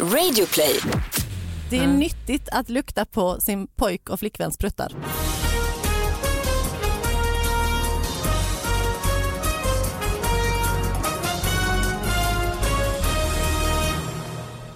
Radioplay. Det är nyttigt att lukta på sin pojk och flickväns pruttar.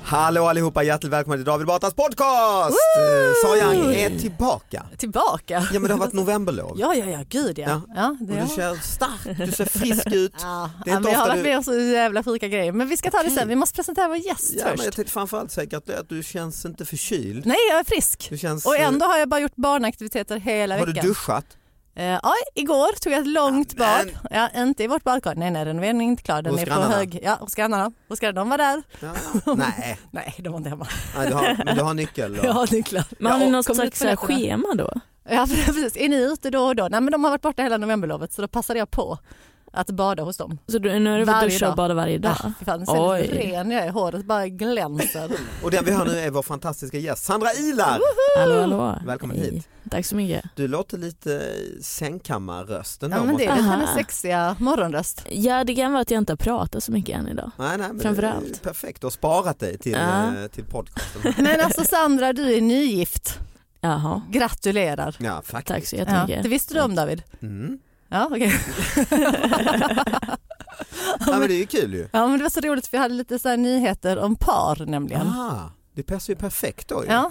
Hallå allihopa, hjärtligt välkomna till David Batras podcast! Eh, Sara Young är tillbaka. Tillbaka. Ja men det har varit novemberlov. Ja, ja, ja, gud ja. Ja. ja. Och det du har- ser stark, du ser frisk ut. Ja, Det är ja, inte men jag har varit du- med om så jävla sjuka grejer. Men vi ska ta det sen, vi måste presentera vår gäst Ja, men först. jag tänkte framförallt gratulerar att du känns inte förkyld. Nej, jag är frisk. Du känns, Och eh, ändå har jag bara gjort barnaktiviteter hela har du veckan. duschat? Eh, ja, igår tog jag ett långt Ja, men- bad. Ja, inte i vårt badkar. Nej, nej, renoveringen är inte klar. Den Hos är på grannarna? hög. Ja, hos grannarna. Hos grannarna. De var där. Ja. Nej, Nej, de var inte hemma. Nej du, har, men du har nyckel. Och... Ja, det är klart. Men har ni något slags på nätterna. schema då? Ja, precis. Är ni ute då och då? Nej, men de har varit borta hela novemberlovet så då passade jag på att bada hos dem. Så du, nu har du fått Varje duscha dag. och bada varje dag? Ah, fy fan, sen är Oj. ren jag är. Håret bara glänser. Och den vi har nu är vår fantastiska gäst Sandra Ilar. Hallå hallå. Välkommen Hej. hit. Tack så mycket. Du låter lite sängkammarrösten. Ja, men det är hennes sexiga morgonröst. Ja det kan vara att jag inte har pratat så mycket än idag. Nej, nej, men Framförallt. det är Perfekt, du har sparat dig till, Ja. eh, till podcasten. Men alltså Sandra, du är nygift. Jaha. Gratulerar. Ja, faktiskt. Tack så Ja, jättemycket. det visste du om David? Mm. Ja, okej. Ja, men det är ju kul ju. Ja, men det var så roligt för jag hade lite så nyheter om par nämligen. Ah, det passar ju perfekt då ju. Ja.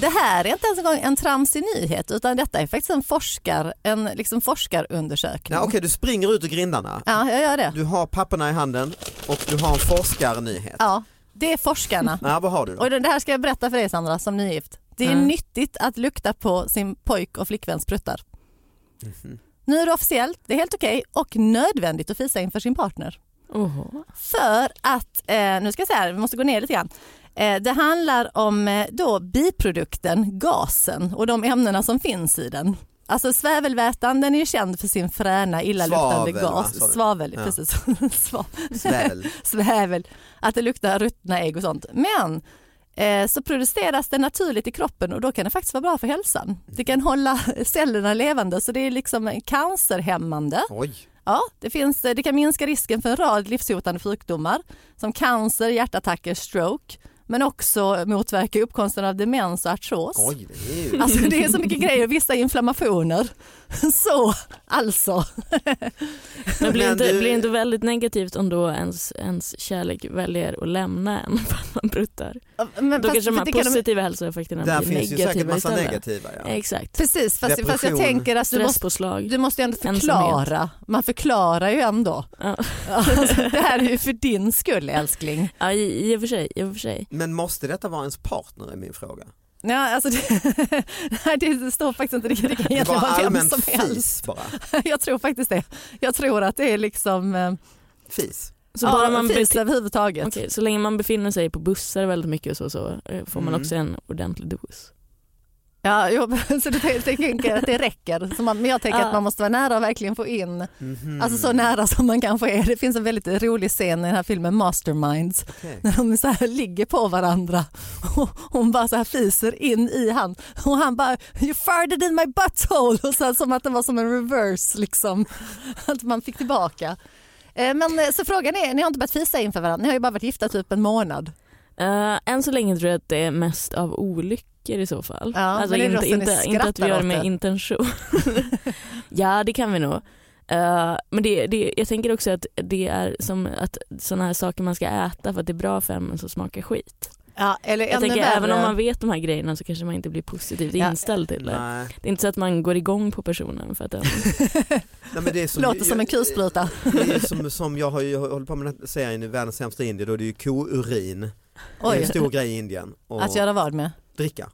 Det här är inte ens en gång en tramsig nyhet utan detta är faktiskt en, forskar, en liksom forskarundersökning. Ja, Okej, du springer ut ur grindarna. Ja, jag gör det. Du har papperna i handen och du har en forskarnyhet. Ja, det är forskarna. Ja, vad har du då? Och det här ska jag berätta för dig Sandra som nygift. Det är Mm. nyttigt att lukta på sin pojk och flickväns pruttar. Mhm. Nu är det officiellt, det är helt okej och nödvändigt att fisa inför sin partner. Oho. För att, eh, nu ska jag säga, vi måste gå ner lite grann. Eh, det handlar om eh, då biprodukten gasen och de ämnena som finns i den. Alltså svävelvätan den är ju känd för sin fräna illaluktande Svavel, va? gas. Svavel, Ja. precis. Sva- Sväl. Svävel, att det luktar ruttna ägg och sånt. Men så produceras det naturligt i kroppen och då kan det faktiskt vara bra för hälsan. Det kan hålla cellerna levande så det är liksom cancerhämmande. Oj. Ja, det, finns, det kan minska risken för en rad livshotande sjukdomar som cancer, hjärtattacker, stroke men också motverka uppkomsten av demens och artros. Oj, det är ju... Alltså det är så mycket grejer, vissa inflammationer. Så alltså. Men blir Men inte, du- blir inte väldigt negativt om då ens, ens kärlek väljer att lämna en för att man pruttar? Men Då fast- kanske de här kan de- positiva hälsoeffekterna Där blir finns ju negativa säkert massa istället. negativa. Ja. Exakt. Precis, fast, fast jag tänker att du måste, du måste ändå Ensamhet. förklara. Man förklarar ju ändå. Ja. Alltså, det här är ju för din skull älskling. Ja, i, i och för sig. I och för sig. Men måste detta vara ens partner är min fråga. Ja, alltså det, nej, det står faktiskt inte, det kan Det egentligen var vara vem som helst. fis bara. Jag tror faktiskt det. Jag tror att det är liksom eh, Fis. Så, ja, bara man fis överhuvudtaget. Okej, så länge man befinner sig på bussar väldigt mycket och så, så eh, får man Mm. också en ordentlig dos. Ja, jo, så du tänker- tänker att det räcker. Så man, men jag tänker Ja. att man måste vara nära och verkligen få in, Mhm. alltså så nära som man kan få är. Det finns en väldigt rolig scen i den här filmen Masterminds Okej. när de så här ligger på varandra och hon bara så här fiser in i han och han bara you farted in my butthole och så här, som att det var som en reverse liksom. Att man fick tillbaka. Eh, Men eh, så frågan är, ni har inte börjat fisa inför varandra, ni har ju bara varit gifta typ en månad. Eh, än så länge tror jag att det är mest av olyckor i så fall. Ja, alltså inte, inte, inte att vi gör det med det. intention. ja det kan vi nog. Eh, men det, det, jag tänker också att det är som att sådana här saker man ska äta för att det är bra för en men så smakar skit. Ja, eller Jag tänker värre. även om man vet de här grejerna så kanske man inte blir positivt Ja. inställd till det. Nej. Det är inte så att man går igång på personen för att den... Nej, men det är som, Låter som en kulspruta. Det är som, som jag har ju hållit på med den här serien i Världens sämsta Indien, då är det ju kourin. Det är en stor grej i Indien. Och att göra vad med? dricka.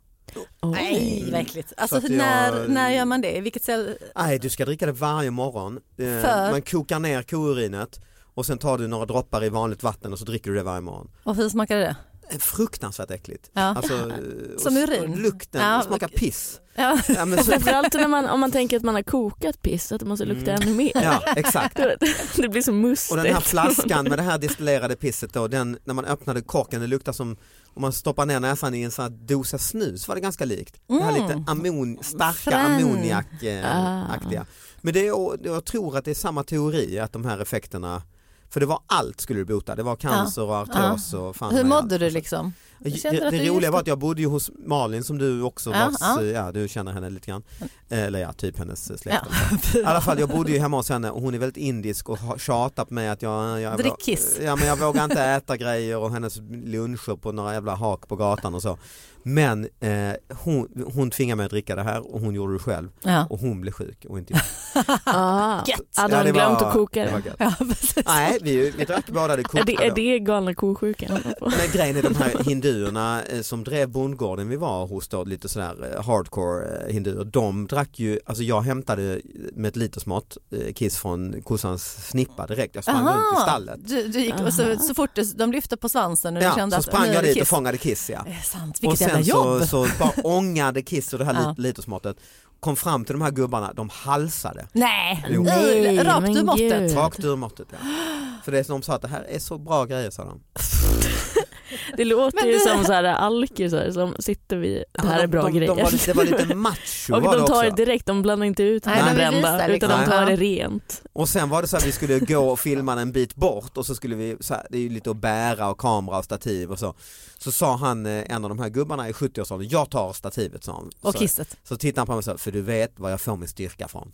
Nej, vad äckligt. Alltså, jag- när, när gör man det? I vilket ställe? Nej, du ska dricka det varje morgon. Eh, För? Man kokar ner kourinet och sen tar du några droppar i vanligt vatten och så dricker du det varje morgon. Och hur smakade det? Eh, Fruktansvärt äckligt. Ja. Alltså, eh, Som och, urin? Och lukten, Ja, smakar piss. Ja. Ja, men så, Framförallt när man, om man tänker att man har kokat piss, att det måste lukta Mm. ännu mer. ja, exakt. Det blir så mustigt. Och den här flaskan med det här destillerade pisset då, den, när man öppnade korken, det luktar som om man stoppar ner näsan i en sån här dosa snus var det ganska likt. Det här Mm. lite ammon, starka ammoniakaktiga. Men det är, jag tror att det är samma teori, att de här effekterna för det var allt skulle du bota, det var cancer och artros och fan Hur mådde du liksom? Det, det roliga var att jag bodde ju hos Malin som du också Ja, vars, ja. ja. du känner henne lite grann. Eller ja, typ hennes släkt. Ja. I alla fall jag bodde ju hemma hos henne och hon är väldigt indisk och har tjatat på mig att jag, jag, Drick kiss. ja, men jag vågar inte äta grejer och hennes luncher på några jävla hak på gatan och så. Men eh, hon, hon tvingade mig att dricka det här och hon gjorde det själv Ja. och hon blev sjuk och inte jag. Ah, Gött. hade hon glömt att koka det det? Ja. Nej, vi, vi drack båda det Är kokta det, är det galna ko-sjukan? Grejen är de här hinduerna eh, som drev bondgården vi var hos då, lite sådär eh, hardcore eh, hinduer, de drack ju, alltså jag hämtade med ett litersmått kiss från kossans snippa direkt, jag sprang runt i stallet. Du, du gick, och så, så fort du, de lyfte på svansen och du Ja, kände så att sprang jag dit och kiss. fångade kiss ja. Sant, Och vilket jävla sen jobb. så, så bara ångade kiss och det här Ja. lit- litersmåttet, kom fram till de här gubbarna, de halsade. Nej, Jo. Nej rakt ur måttet. Rakt ur måttet ja. För det är som de sa att det här är så bra grejer sa de. Det låter Men ju det- som så här alkisar som sitter vid det här Ja, är bra de, de, grejer. De var, det var lite macho och de det tar det direkt, de blandar inte ut Nej, det de brända visar utan liksom. de tar det rent. Och sen var det så att vi skulle gå och filma en bit bort och så skulle vi, så här, det är ju lite att bära och kamera och stativ och så. Så sa han, eh, en av de här gubbarna i 70-årsåldern, jag tar stativet sa han. Och så, kisset. så tittade han på mig och sa, för du vet var jag får min styrka från.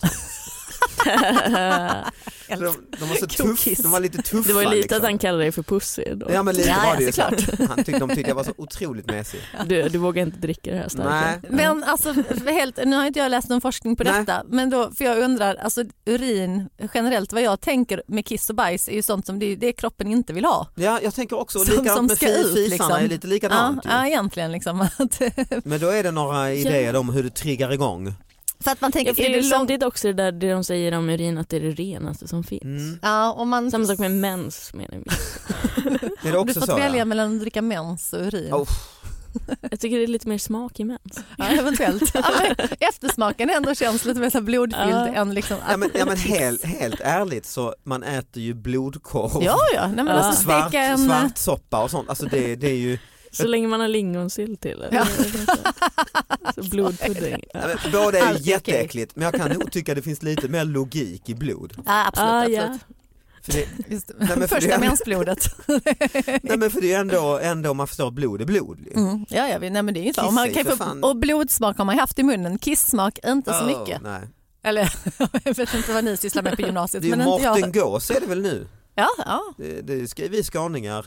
De, de var så tuff, de var lite tuffa. Det var ju lite liksom. att han kallade dig för pussy då. Ja men lite Ja, var ja, det ju så. såklart. Han tyckte, de tyckte jag var så otroligt mesig. Du, du vågar inte dricka det här starka. Nej. Men alltså, helt, nu har inte jag läst någon forskning på Nej. detta, men då, för jag undrar, alltså urin generellt, vad jag tänker med kiss och bajs är ju sånt som det, det kroppen inte vill ha. Ja jag tänker också, Som- likadant som med ska ut, liksom. är lite Ja, likadant ja ju. egentligen liksom. Men då är det några idéer om hur det triggar igång. För att man tänker, Ja, för är det ju lång... samtidigt också det där det de säger om urin att det är det renaste som finns. Mm. Ja, om man... Samma sak med mens menar jag. Det du fått så? välja Ja? mellan att dricka mens och urin. Oh. Jag tycker det är lite mer smak i mens. Ja, eventuellt. Ja, eftersmaken ändå känns lite mer blodfylld Ja. än liksom... Ja men, ja, men helt, helt ärligt så man äter ju blodkorv, Ja, ja. Nej, men Ja. alltså svart, en... svartsoppa och sånt. Alltså det, det är ju, Så länge man har lingonsylt till. eller? Ja. Så blodpudding. ja, båda är Allt jätteäckligt men jag kan nog tycka det finns lite mer logik i blod. Ja, absolut. Ah, absolut. ja. För det, Just, Nej, men för Första det- mensblodet. nej men för det är ändå, ändå man förstår att blod är blod. Mm. Ja, ja, vi- nej, men det är så. Och Man kan få, fan- och blodsmak har man haft i munnen, kisssmak inte så Oh, mycket. Nej. Eller jag vet inte vad ni sysslar med på gymnasiet. Det är men Mårten jag. Gås är det väl nu? Ja, ja. Det, det ska vi skåningar,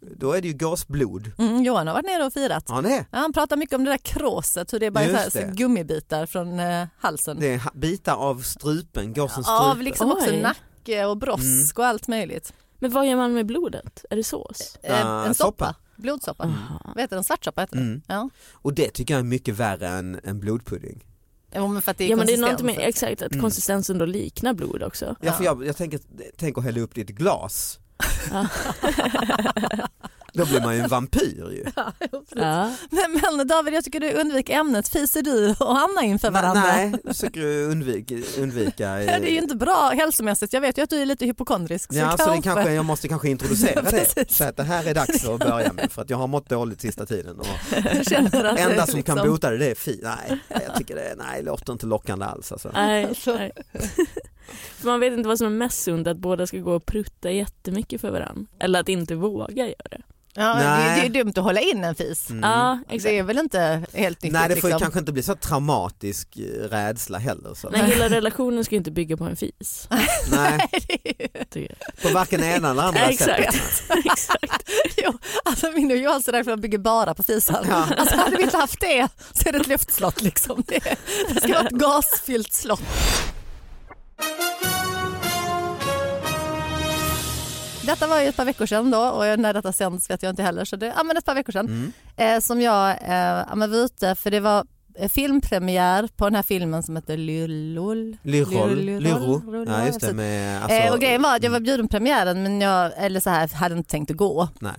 då är det ju gåsblod. Mm, Johan har varit nere och firat. Ja är. Ja, han pratar mycket om det där kråset, hur det är bara så här, gummibitar från eh, halsen. Det är ha- bitar av strupen, gåsens strupe. Av liksom också Oj. nacke och brosk och allt möjligt. Men vad gör man med blodet? Är det sås? Eh, Ah, en soppa. soppa, blodsoppa. Vad heter den? Svartsoppa heter den. Mm. Ja. Och det tycker jag är mycket värre än, än blodpudding. Jo, men för att det är Ja men det är något konsistensen. med, exakt, att Mm. konsistensen då liknar blod också. Ja, för jag, jag tänker, tänker hälla upp det i ett glas. Ja. Då blir man ju en vampyr ju. Ja. Men, men David, jag tycker du undviker ämnet. Fiser du och Anna inför Nej, varandra? nej, jag försöker undvika, undvika Ja, det är ju inte bra hälsomässigt. Jag vet ju att du är lite hypokondrisk. Ja, så kanske... det kanske, jag måste kanske introducera det. Så att det här är dags att börja med för att jag har mått dåligt sista tiden. Och Jag känner att det enda som liksom... kan bota det, det är fi. Nej, jag tycker det, nej, det låter inte lockande alls. Alltså. Nej, nej. För man vet inte vad som är mest sunt, att båda ska gå och prutta jättemycket för varandra. Eller att inte våga göra det. Ja, det, det är dumt att hålla in en fis. Mm. Ja, Det är väl inte helt nyttigt. Nej, det får liksom. kanske inte bli så traumatisk eh, rädsla heller. Så. Nej, hela relationen ska ju inte bygga på en fis. Nej, på varken ena eller andra Exakt. sättet. exakt. Jo, alltså min och Johan så därför bygger bara på fisar. Ja. Alltså hade vi inte haft det så är det ett luftslott liksom. Det, det ska vara ett gasfyllt slott. Detta var ju ett par veckor sedan då och när detta sänds vet jag inte heller så det ja, men ett par veckor sedan Mm. eh, som jag eh, ja, men var ute för det var eh, filmpremiär på den här filmen som heter Lyrol. Lyrol, Lyro. Lyro. Ja, just det. Med, alltså, eh, och grejen var att jag var bjuden premiären men jag eller så här, hade inte tänkt att gå. Nej.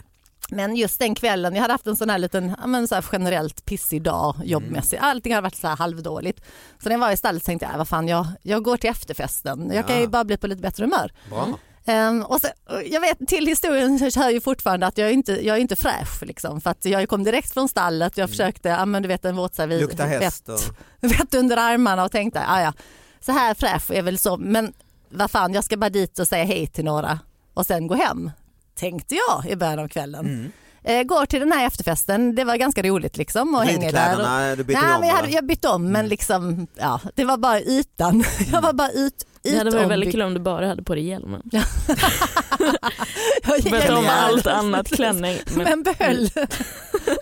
Men just den kvällen, jag hade haft en sån här liten, men så här generellt pissig dag jobbmässigt. Allting hade varit så här halvdåligt. Så när jag var i stallet tänkte jag, "Äh, vad fan jag, jag går till efterfesten. Jag kan Ja. ju bara bli på lite bättre humör. Bra. Ehm, och så, jag vet till historien hör ju fortfarande att jag är inte, jag är inte fräsch liksom, för att jag kom direkt från stallet, jag försökte, ja men du vet en våtservis, Lukta häst vett, och... vett under armarna och tänkte, ja ja, så här fräsch är väl så, men vad fan jag ska bara dit och säga hej till några och sen gå hem, tänkte jag i början av kvällen. Mm. Eh, går till den här efterfesten, det var ganska roligt liksom och hänger där. Och, du bytte nej, om men jag, hade, jag bytte om men Mm. liksom, ja, det var bara ytan. Jag var bara ut, Det hade varit väldigt kul om du bara hade på dig hjälmen. Bytte om allt annat klänning. Men, men behöll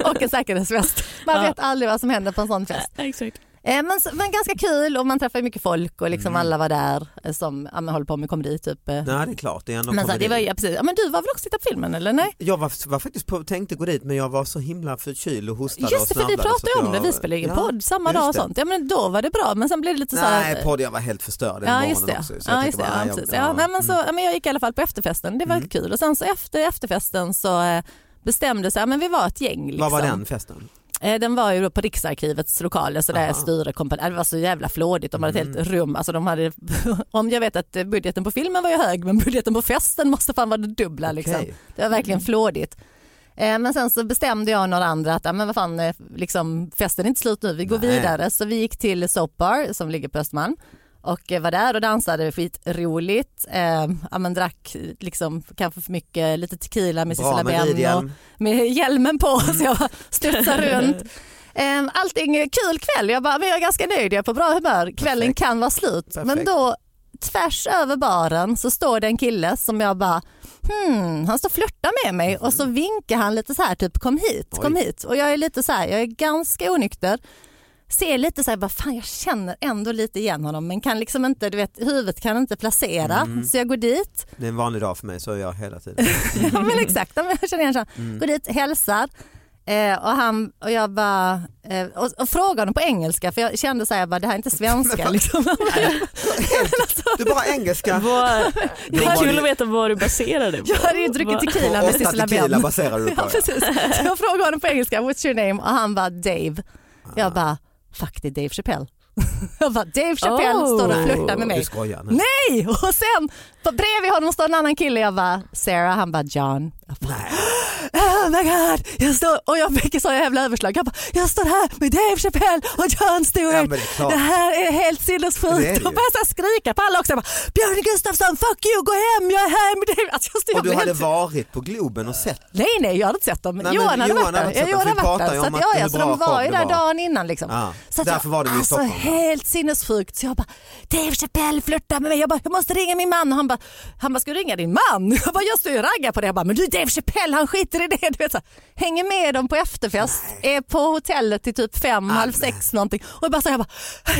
och en säkerhetsväst. Man Ja. vet aldrig vad som händer på en sån fest. Exakt. Eh, men, men ganska kul och man träffar mycket folk och liksom Mm. alla var där eh, som ja, håller på med komedi typ. eh. Nej det är klart, det är men, så, det var, ja, precis. Ja, men du var väl också titta på filmen eller nej? Jag var, var faktiskt på, tänkte gå dit men jag var så himla förkyld och hostade Just det och för vi pratade om det, vi spelade ingen Ja, podd samma dag och sånt. Ja men då var det bra men sen blev det lite så här. Nej, podd, jag var helt förstörd Ja just det. också. så Ja, just det. bara, Ja, jag- precis. ja, Ja, nej, men så, mm. ja, men jag gick i alla fall på efterfesten, det var Mm. kul och sen så efter efterfesten så eh, bestämde sig, ja, men vi var ett gäng. Liksom. Vad var den festen? Eh, Den var ju på Riksarkivets lokaler så där Aha. styre kompani- det var så jävla flådigt, de hade ett Mm. helt rum, alltså de hade, om jag vet att budgeten på filmen var ju hög men budgeten på festen måste fan vara det dubbla liksom. Det var verkligen flådigt. Eh, Men sen så bestämde jag och några andra att men vad fan, eh, liksom, festen är inte slut nu, vi går Nej. vidare. Så vi gick till Soap Bar som ligger på Östermalm och eh, var där och dansade skitroligt. Eh, ja, men drack liksom, kanske för mycket, lite tequila med Sissela Benn och med hjälmen på Mm. så jag studsade runt. Um, allting kul kväll, jag, bara, men jag är ganska nöjd, jag är på bra humör. Kvällen Perfekt. kan vara slut. Men Perfekt. då tvärs över baren så står det en kille som jag bara, hmm, han står och flörtar med mig och så vinkar han lite så här typ kom hit, kom. Oj. hit. Och jag är lite så här, jag är ganska onykter. Ser lite så här, bara, fan jag känner ändå lite igen honom men kan liksom inte, du vet huvudet kan inte placera. Mm. Så jag går dit, Det är en vanlig dag för mig, så är jag hela tiden. ja men exakt, jag känner igen honom. Mm. Går dit, hälsar eh, och, han, och jag bara, eh, och, och frågar honom på engelska för jag kände så här, jag bara, det här är inte svenska liksom. Du bara engelska. Vad, det är var kul att veta vad du baserar det på. Jag hade ju druckit tequila med Sissela Benn. baserar du på. Ja, precis. Så jag frågade honom på engelska, what's your name? Och han bara Dave. Jag bara, fuck det är Dave Chappelle. Jag bara, Dave Chappelle Oh. står och flörtar med Du mig. skojar nu. Nej! Och sen på bredvid honom står en annan kille. Jag bara, Sarah, han bara John. Nej. oh my god. Jag står, och jag fick så jävla överslag. Jag bara, jag står här med Dave Chappelle och Ja, Stewart. men det det här är helt sinnessjukt. Och började skrika på alla också. Jag bara, Björn Gustafsson, fuck you, gå hem, jag är här med Dave. Alltså, jag stod Och du helt- hade varit på Globen och sett. Nej nej jag hade inte sett dem. Nej, Johan hade Johan varit hade där. Ja, dem, Johan hade varit där. Så att, ja, ja, så de var ju där dagen innan liksom. Ja. Så att Därför jag, var det alltså, Stockholm. helt sinnessjukt. Så jag bara, Dave Chappelle flörtar med mig. Jag bara, jag måste ringa min man. Och han bara, han bara, ska du ringa din man? Jag bara, jag står ju och raggar på det. Jag bara, men du Dave Chappelle han skiter i det. Du vet, så, hänger med dem på efterfest, är på hotellet till typ fem, halv sex någonting. Och jag bara, så jag bara,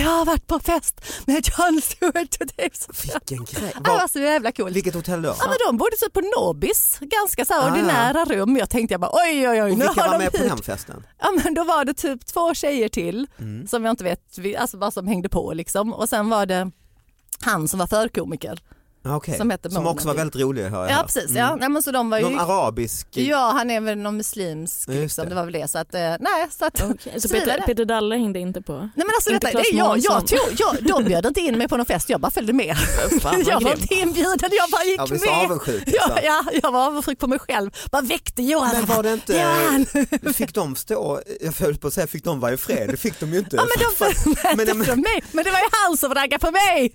jag har varit på fest med Jon Stewart och Dave Chappelle. Vilken grej. Var Var, så jävla coolt. vilket hotell då? Ja, men de bodde typ på Nobis, ganska så här Ah, ja. ordinära rum. Jag tänkte jag bara oj oj oj, Och vilka var de med på hyrt. den festen? Ja men då var det typ två tjejer till Mm. som jag inte vet, alltså bara som hängde på liksom. Och sen var det han som var förkomiker. Ja, okej. Som heter Som också var väldigt rolig har jag Ja hört. precis, Mm. ja. Nej, men så de var ju... Någon arabisk... Ja han är väl någon muslimsk liksom, det. det. var väl det. Så att, eh, nej, så att, Okej, Så. Peter, Peter Dalle hängde inte på? Nej men alltså detta, det jag, jag, tog, jag, de bjöd inte in mig på någon fest, jag bara följde med. Fan, jag var inte inbjuden, jag bara gick så med. avundsjuk. Ja, liksom. ja, jag var avundsjuk på mig själv. Bara väckte Johan. Men var det inte, Det var han. fick de stå, jag höll på att säga fick de vara i fred, det fick de ju inte. Ja, men, de, Men- men, men- mig. men det var ju han som raggade på mig.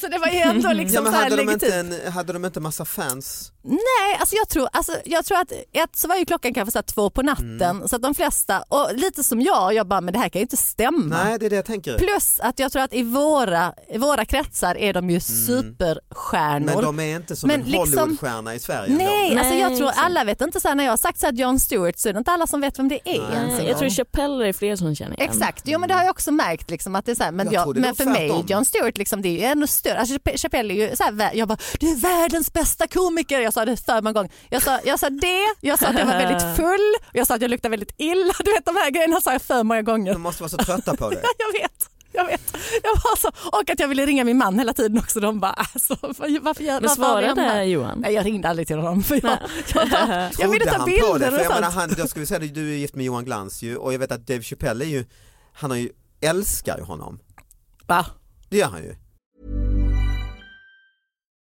Så det var ju ändå liksom ja, så här de inte en, hade de inte massa fans? Nej, alltså jag, tror, alltså jag tror att ett så var ju klockan kanske så här två på natten Mm. så att de flesta, och lite som jag, jag bara men det här kan ju inte stämma. Nej det är det jag tänker. Plus att jag tror att i våra, i våra kretsar är de ju superstjärnor. Mm. Men de är inte som Men en liksom- Hollywoodstjärna i Sverige. Nej, ändå. alltså jag Nej, tror alla vet inte så här, när jag har sagt så här John Stewart så är det inte alla som vet vem det är. Nej, Nej, jag tror. Chappelle är fler som känner igen. Exakt, jo men det har jag också märkt liksom att det är så här, men, Jag jag, men för mig. John Stewart liksom, det är ju ännu större, alltså Chapp- Chappelle är ju så här, jag bara du är världens bästa komiker, jag sa det för många gånger. Jag sa, jag sa det, jag sa att jag var väldigt full, jag sa att jag luktade väldigt illa, du vet de här grejerna sa jag för många gånger. De måste vara så trötta på det. Jag vet. Jag vet. Jag var så, och att jag ville ringa min man hela tiden också. De bara, alltså, varför, gör Men svarade här? Johan? Nej, jag ringde aldrig till honom. För jag, jag, bara, jag ville ta han på det? bilder För och jag menar, sånt. han, jag skulle säga du är gift med Johan Glans ju och jag vet att Dave Chappelle är ju, han har ju, älskar ju honom. Va? Det gör han ju.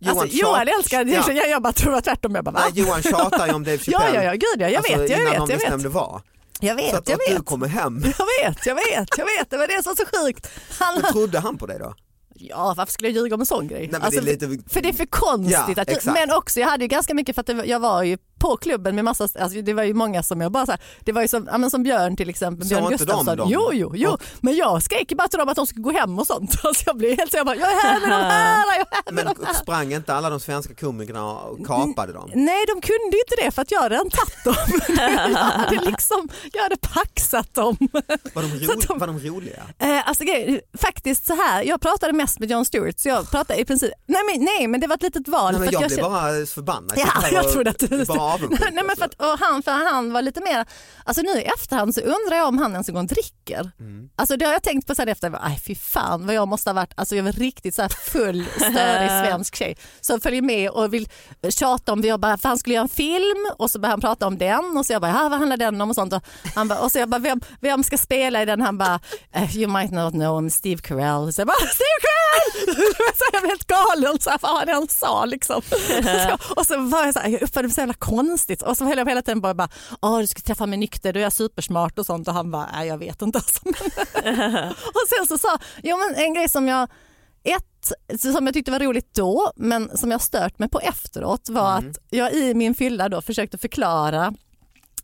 Johan Alltså, Johan älskar det, Ja. jag, jag bara tror att tvärtom. Jag bara, va? Nej, Johan tjatar ju om Dave Ja, Chappelle. ja, ja, gud ja, jag alltså, vet, jag innan vet, de jag visste vem vet. det var. Jag vet, så att, jag att du vet. kommer hem, Jag vet, jag vet, jag vet. Det var det som var så sjukt. Han, men trodde han på dig då? Ja, varför skulle jag ljuga om en sån grej? men det är lite- för, det är för konstigt. Ja, att, men också, jag hade ju ganska mycket för att det, jag var ju på klubben med massa, alltså det var ju många som jag bara så här, det var ju som, ja, men som Björn till exempel, Björn de Gustafsson. dem? Jo, jo, jo. Och- Men jag skrek bara till dem att de skulle gå hem och sånt. Alltså jag blev helt så jag bara, jag är här med de här, jag är här med Men de här. sprang inte alla de svenska komikerna och kapade dem? Nej, de kunde inte det för att jag hade redan tagit dem. jag, hade liksom, jag hade paxat dem. Var de, ro, de- var de roliga? Eh, alltså, faktiskt så här, jag pratade mest med Jon Stewart så jag pratade i princip, nej men, nej, men det var ett litet val. Nej, men jag, att blev bara förbannad. Ja, jag och- trodde att du... Bara avundsjuk. Nej, men för, att, och han, för han var lite mer, alltså nu i efterhand så undrar jag om han ens en gång dricker. Mm. Alltså det har jag tänkt på sen efter, aj fy fan vad jag måste ha varit, alltså jag var riktigt så här full störig svensk tjej som följer med och vill tjata om, jag bara, för han skulle göra en film och så började han prata om den och så jag bara, vad handlar den om och sånt och, han bara, och så jag bara, vem, vem ska spela i den? Han bara, "Eh, you might not know him, Steve Carell. Så jag bara, Steve Carell! så jag blev helt galen, så här, vad han sa liksom. Så, och så var jag så här, jag uppfattade mig så jävla konstigt och så höll jag hela tiden bara, bara Åh, du ska träffa mig nykter, du är supersmart och sånt och han bara, nej jag vet inte. Alltså. och sen så sa, jo men en grej som jag, ett som jag tyckte var roligt då men som jag stört mig på efteråt var att jag i min fylla då försökte förklara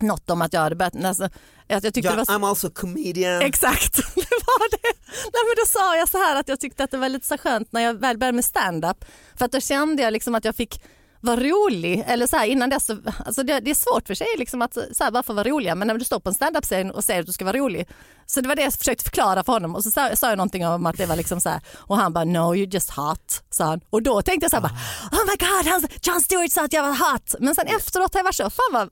något om att jag hade börjat, alltså, att jag tyckte Ja, det var så I'm also comedian. Exakt, det var det. Nej, men då sa jag så här att jag tyckte att det var lite så skönt när jag väl började med stand-up för att då kände jag liksom att jag fick vara rolig? Eller så här innan dess, så, alltså det, det är svårt för sig liksom att så här, bara få vara roliga? Men när du står på en stand-up-scen och säger att du ska vara rolig. Så det var det jag försökte förklara för honom. Och så sa, sa jag någonting om att det var liksom så här och han bara no you're just hot sa han. Och då tänkte jag så här bara oh my god han, John Stewart sa att jag var hot men sen efteråt har jag varit så fan vad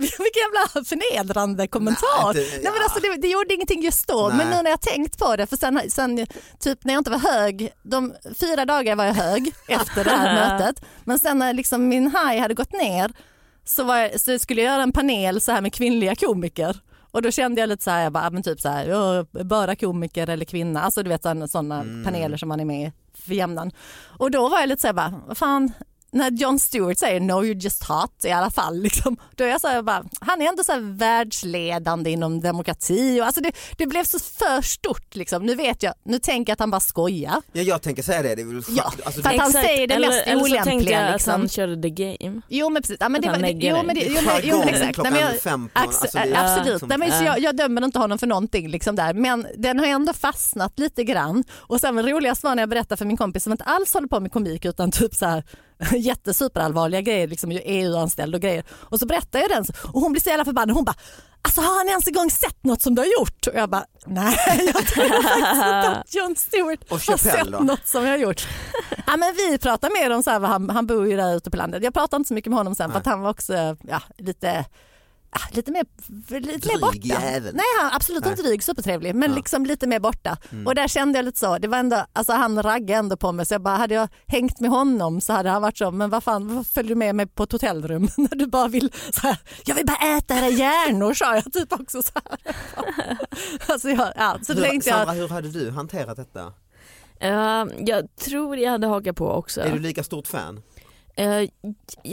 vilken jävla förnedrande kommentar. Nej, Nej, det- men alltså, det, det gjorde ingenting just då Nej. men nu när jag tänkt på det för sen, sen typ när jag inte var hög, de fyra dagar var jag hög efter det här mötet men sen när liksom min high hade gått ner så, jag, så skulle jag göra en panel så här med kvinnliga komiker Och då kände jag lite så här, jag bara, men typ så här, ja, bara komiker eller kvinna, alltså du vet sådana Mm. paneler som man är med i för jämnan. Och då var jag lite så här, bara, vad fan, när Jon Stewart säger no you're just hot i alla fall, liksom, då är jag så här, bara, han är ändå så här världsledande inom demokrati och alltså det, det blev så för stort liksom. Nu vet jag, nu tänker jag att han bara skojar. Ja, jag tänker säga det, det är väl Ja, alltså, för att han säger det eller, mest eller så tänkte olämpliga, jag liksom. att han körde the game. Jo men precis, ja, men det han var, jo, men det, jo, men, jo, men exakt. Nej, men jag, fem på- Ax- alltså, det är äh, absolut, liksom- Nej, men, så Ja. jag, jag dömer inte honom för någonting liksom där. men den har ändå fastnat lite grann. Och sen roligast var när jag berättade för min kompis som inte alls håller på med komik utan typ så här jättesuperallvarliga grejer, liksom EU-anställd och grejer. Och så berättar jag den och hon blir så jävla förbannad. Hon bara Alltså har han ens en gång sett något som du har gjort? Och jag bara, nej jag tror faktiskt inte att Jon Stewart har sett då? något som jag har gjort. Ja, men vi pratar mer om så här, han, han bor ju där ute på landet. Jag pratar inte så mycket med honom sen för att han var också ja, lite lite mer, lite mer Dryg borta. jävel. Nej, han, absolut Nej. inte dryg, supertrevlig, men Ja. liksom lite mer borta. Mm. Och där kände jag lite så, det var ändå, alltså han raggade ändå på mig så jag bara, hade jag hängt med honom så hade han varit så, men vad fan, varför följer du med mig på ett hotellrum när du bara vill så här, jag vill bara äta era hjärnor sa jag typ också så här. alltså jag, ja, så hur, tänkte jag, Sandra, hur hade du hanterat detta? Eh, jag tror jag hade hakat på också. Är du lika stort fan? Eh,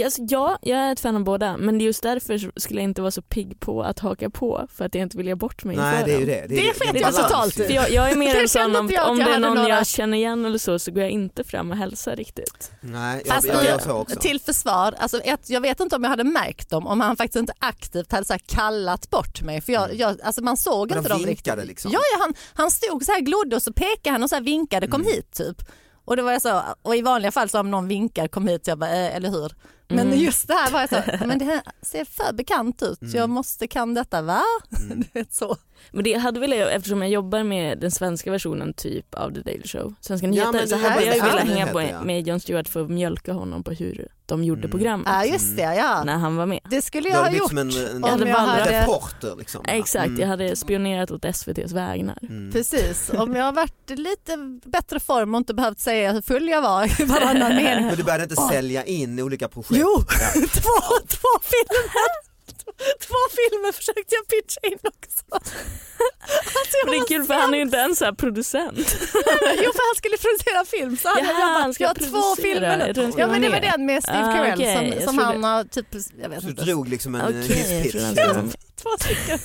alltså, ja, jag är ett fan av båda men just därför skulle jag inte vara så pigg på att haka på för att jag inte vill ge bort mig Nej det är ju det. Det är sket det är jag balans totalt. För jag, jag är mer Det en sån om, jag om jag det är någon några- jag känner igen eller så så går jag inte fram och hälsar riktigt. Nej, jag, Fast jag gör så också. till försvar, alltså ett, jag vet inte om jag hade märkt dem om han faktiskt inte aktivt hade så här kallat bort mig. För jag, jag, alltså man såg Men inte de dem riktigt. liksom? Ja, ja han, han stod så här glodde och så pekade han och så här vinkade kom Mm. hit typ. Och då var jag så, och i vanliga fall så om någon vinkar kom hit så jag bara, eh, eller hur? Men Mm. just det här var jag så, men det här ser för bekant ut, Mm. jag måste kan detta va? Du vet så. Men det hade väl jag, eftersom jag jobbar med den svenska versionen typ av The Daily Show, Svenska Ja, nyheter, men så det hade jag det velat hänga på ja. med Jon Stewart för att mjölka honom på hur de gjorde Mm. programmet Ja just det, ja. när han var med. Det skulle jag hade ha gjort. som en, en, Jag hade jag hade, reporter liksom. Exakt, Mm. jag hade spionerat åt SVTs vägnar. Mm. Precis, om jag har varit lite bättre form och inte behövt säga hur full jag var i varannan mening. Men du började inte Åh. sälja in olika projekt? Jo, Ja. två, två filmer. Två filmer försökte jag pitcha in också. Alltså det är kul för han är ju inte ens så här producent. Jo för han skulle producera film så hade Jaha, jag bara, han ska jag har två filmer nu. han Ja men det var den med Steve Ah, Carell okej. som, som han har typ, jag vet Du inte. drog liksom en jag hisspitch. han med. Två stycken.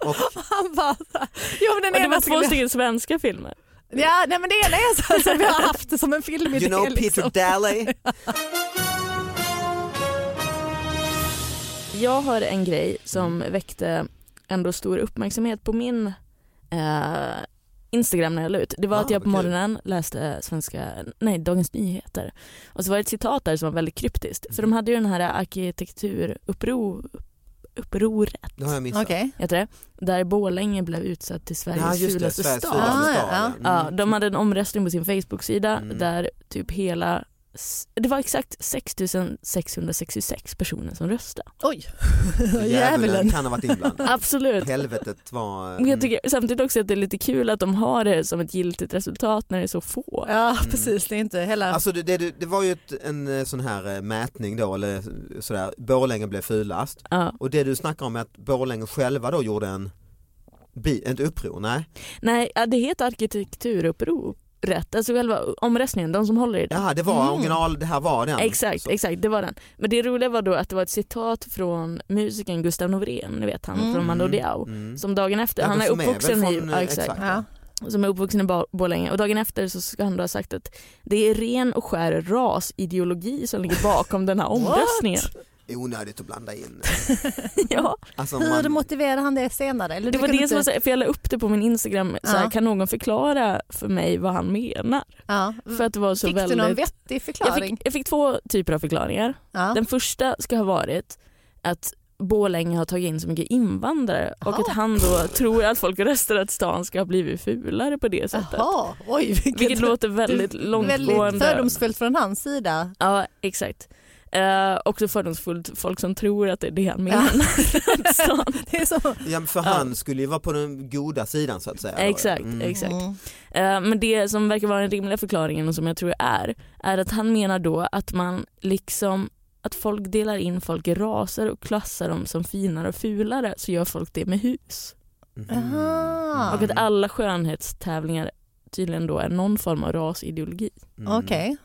Och Han bara, så jo men den Och det var två stycken svenska filmer. Ja nej men det ena är så som vi har haft det som en filmidé. you know Peter liksom. Daly? Jag har en grej som Mm. väckte ändå stor uppmärksamhet på min eh, Instagram när jag la ut. Det var Ah, att jag på kul. morgonen läste svenska, nej Dagens Nyheter och så var det ett citat där som var väldigt kryptiskt. För Mm. de hade ju den här arkitekturupproret, Det har jag missat. Okej. heter det, där Borlänge blev utsatt till Sveriges Ja just det, fulaste Sveriges stad. Ah, ja, ja. Ja, de hade en omröstning på sin Facebook-sida Mm. där typ hela det var exakt 6666 personer som röstade. Oj, Djävulen kan ha varit inblandad. Absolut. Helvetet var... Men jag tycker samtidigt också att det är lite kul att de har det som ett giltigt resultat när det är så få. Ja precis, det är inte hela... Alltså det, det, det var ju ett, en eh, sån här eh, mätning då, eller sådär, Borlänge blev fulast. Ja. Och det du snackar om är att Borlänge själva då gjorde en, bi, ett uppror, nej? Nej, ja, det heter arkitekturupproret, alltså själva omröstningen, de som håller i det. Jaha, det var Mm. original, det här var den. Exakt, Så. exakt, det var den. Men det roliga var då att det var ett citat från musikern Gustav Norén, ni vet han Mm. från Mando Diao. Mm. Som dagen efter, Ja, han är uppvuxen i, från, ja, exakt, exakt. Ja. som är uppvuxen i Bo- Borlänge och dagen efter så ska han då ha sagt att det är ren och skär rasideologi som ligger bakom den här omröstningen. Onödigt att blanda in. ja. Alltså, Hur man, motiverade han det senare? Eller Det var det som var inte- så, för jag la upp det på min Instagram, så här, Ja. kan någon förklara för mig vad han menar? Ja. För att det var så Fick väldigt... du någon vettig jag, förklaring? fick, jag fick två typer av förklaringar. Ja. Den första ska ha varit att Borlänge har tagit in så mycket invandrare och Jaha. att han då tror att folk röstar att stan ska ha blivit fulare på det sättet. Jaha, oj vilket, Vilket låter väldigt väldigt långtgående. fördomsfullt från hans sida. Ja exakt. Uh, också fördomsfullt folk som tror att det är det han menar. Det är så. ja, för Ja. han skulle ju vara på den goda sidan så att säga. Exakt, Mm. exakt. Mm. Eh, Men det som verkar vara den rimliga förklaringen och som jag tror är, är att han menar då att man liksom att folk delar in folk i raser och klassar dem som finare och fulare så gör folk det med hus. Mhm. Aha. Och att alla skönhetstävlingar tydligen då är någon form av rasideologi. Mm. Okej.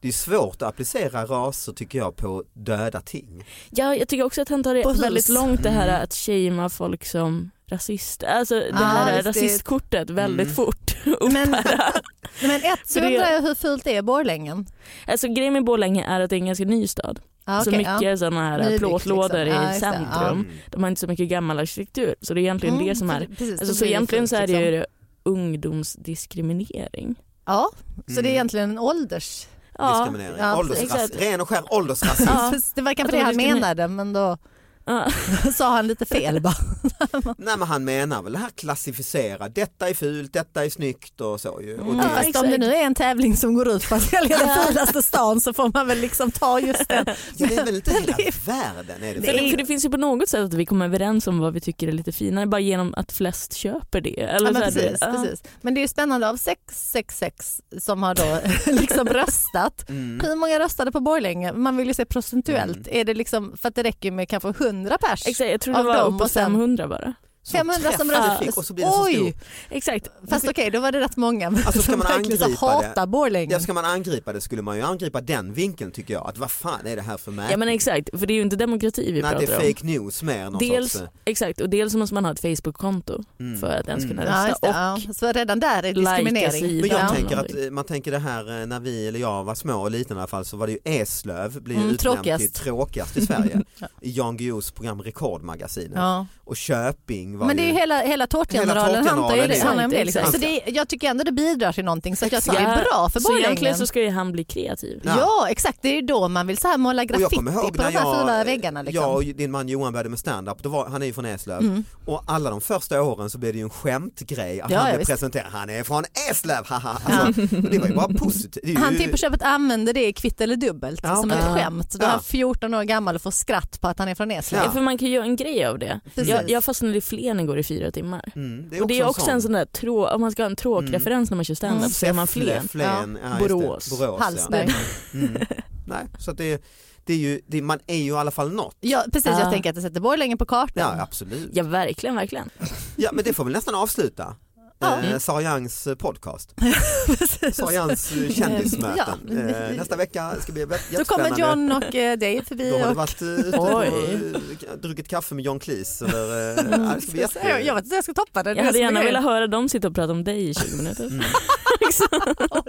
Det är svårt att applicera raser tycker jag på döda ting. Ja, jag tycker också att han tar det hus. väldigt långt det här Mm. att shamea folk som rasister. Alltså det Ah, här det. rasistkortet väldigt Mm. fort. Men, men ett så det- undrar jag hur fult är Borlängen? alltså grejen med Borlänge är att det är en ganska ny stad. Ah, så okej, mycket ja. sådana här Nybyggt, plåtlådor liksom. I det. centrum. Mm. De har inte så mycket gammal arkitektur så det är egentligen Mm, det som är. precis, Alltså, så det egentligen fult, så är det liksom. ju ungdomsdiskriminering. Ja, så det är Mm. egentligen en ålders... Diskriminering. ja, Åldersras- ren och skär åldersrasism. Ja. Det var kanske det de han menade men då. sa han lite fel bara. Nej men han menar väl det här klassificera, detta är fult, detta är snyggt och så ju. Och Mm. det, Ja, Ja, fast exakt. om det nu är en tävling som går ut på att välja den fulaste stan så får man väl liksom ta just den. ja, det är väl inte hela världen är det För, det, för det finns ju på något sätt att vi kommer överens om vad vi tycker är lite finare bara genom att flest köper det. Eller Ja, så men precis, det- precis. Men det är ju spännande av 666 som har då liksom röstat. Mm. Hur många röstade på Borlänge? Man vill ju se procentuellt. Är det liksom, för att det räcker med kanske 100 pers? Exakt, jag tror det Av var dem upp på och sen- 500 bara. Som 500 som träffar röstade. fick och så blir det så Oj! stor. Exakt. Fast okej, då var det rätt många Alltså, ska man angripa det? hatar Borlänge. Ja, ska man angripa det skulle man ju angripa den vinkeln tycker jag. Att vad fan är det här för mätning? Ja men exakt, för det är ju inte demokrati vi Nej, det pratar är om. fake news mer Dels, sorts... eh, exakt, och dels måste man ha ett Facebook-konto Mm. för att ens kunna Mm. rösta. Ja, det, och ja. Så redan där är Lajka diskriminering. Men jag Ja. tänker att eh, man tänker det här eh, när vi eller jag var små och liten i alla fall så var det ju Eslöv blev ju Mm, utnämnd tråkigast. till tråkigast i Sverige i Jan Guillous program Rekordmagasinet Ja. och Köping var Men det är hela, hela tårtgeneralen handlar ju det, handlar om det. Liksom. Så det är, jag tycker ändå det bidrar till någonting så att jag tycker det är bra för Så egentligen så ska ju han bli kreativ. Ja. Ja. exakt, det är ju då man vill så här måla och graffiti jag kommer ihåg på när de här jag, fula väggarna. Liksom. jag och din man Johan började med stand-up, då var, han är ju från Eslöv Mm. och alla de första åren så blev det ju en skämtgrej att Ja, han blev presenterad, han är från Eslöv, haha. Alltså, det var ju bara positivt. Han till på köpet använder det i kvitt eller dubbelt Ja, som ett skämt. Då Ja. han 14 år gammal och får skratt på att han är från Eslöv. Ja. Ja. för man kan ju göra en grej av det. Precis. Jag, jag fastnade i Flen igår i fyra timmar. Mm, och det är också en sån där trå, om man ska ha en tråkreferens när man kör standup Mm. så är man Flen. Flen, ja. Det. Borås. Borås Hallsberg. Ja. Mm. Nej, så att det, det är ju, det, man är ju i alla fall något. Ja, precis, Ja. jag tänker att det sätter Borlänge på kartan. Ja absolut. Ja verkligen, verkligen. Ja men det får vi nästan avsluta. Eh, Sara Youngs eh, podcast. Sara Youngs eh, kändismöten. Ja. Eh, nästa vecka ska bli Då jättespännande. kommer John och eh, Dave förbi. Då har du och... varit eh, ute och Oj. druckit kaffe med John Cleese. Eller, eh, ja, det ska bli jag, jag vet inte jag ska toppa det. Jag hade gärna velat höra dem sitta och prata om dig i 20 minuter. Mm.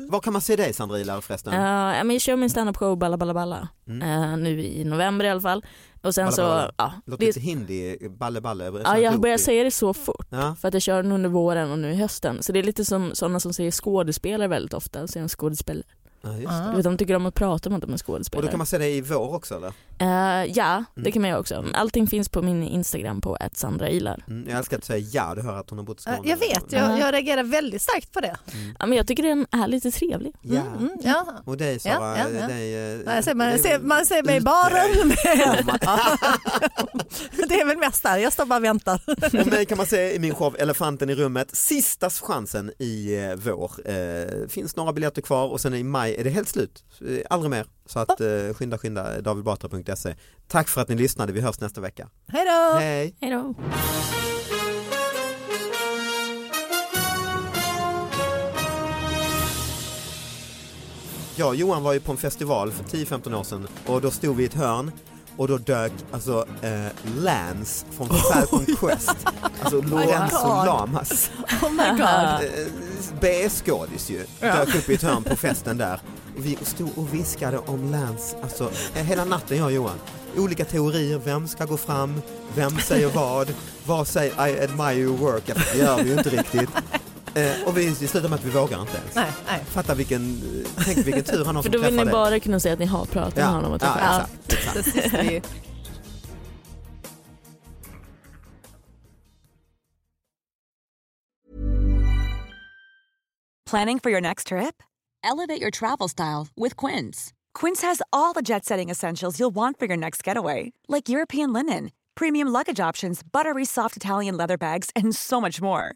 Var kan man se dig Sandra Ilar förresten? Uh, jag kör min standup-show Balla Balla Balla Mm. eh, nu i november i alla fall. Och sen Balla så, Balla. ja, Låter lite hindi, balle balle. ja, jag börjar säga det så fort. Ja. För att jag kör den under våren och nu i hösten. Så det är lite som sådana som säger skådespelare väldigt ofta. Så är de skådespelare. Ja, det. Vet, de tycker om att prata om att de är Och skådespelare. då kan man se dig i vår också eller? Eh, ja, det Mm. kan man göra också. Allting finns på min Instagram på @sandrailar. Mm, jag älskar att säger ja, du hör att hon har bott i Eh, Skåne. Jag vet, jag, jag reagerar väldigt starkt på det. Ja, men jag tycker den är lite trevlig. Ja. Mm, mm, ja. Och dig Sara, Ja, ja, ja. dig, eh, Nej, ser man, dig- ser, man ser mig i baren det är väl mest där, jag står bara och väntar. Och mig kan man se i min show Elefanten i rummet, sista chansen i eh, vår. Eh, finns några biljetter kvar och sen i maj är det helt slut. Eh, Aldrig mer. Så att eh, skynda skynda davidbatra.se. Tack för att ni lyssnade, vi hörs nästa vecka. Hej då! Hej! Hej då. Jag och Johan var ju på en festival för 10-15 år sedan och då stod vi i ett hörn och då dök alltså eh, Lance från Falcon Quest, alltså Lorenzo God. Lamas, Oh my god. eh, B-skådis ju, dök upp i ett hörn på festen där. Vi stod och viskade om Lance, alltså eh, hela natten jag och Johan. Olika teorier, vem ska gå fram, vem säger vad, vad säger I admire your work, det gör vi ju inte riktigt. Eh, och vi, vi slutar med att vi vågar inte ens. Nej, nej. Fatta vilken, tänk vilken tur han har För som då vill ni bara kunna säga att ni har pratat med honom och ja, träffat exakt, exakt. Det vi- Planning for your next trip? Elevate your travel style with Quince. Quince has all the jet setting essentials you'll want for your next getaway, like European linen, premium luggage options, buttery soft Italian leather bags, and so much more.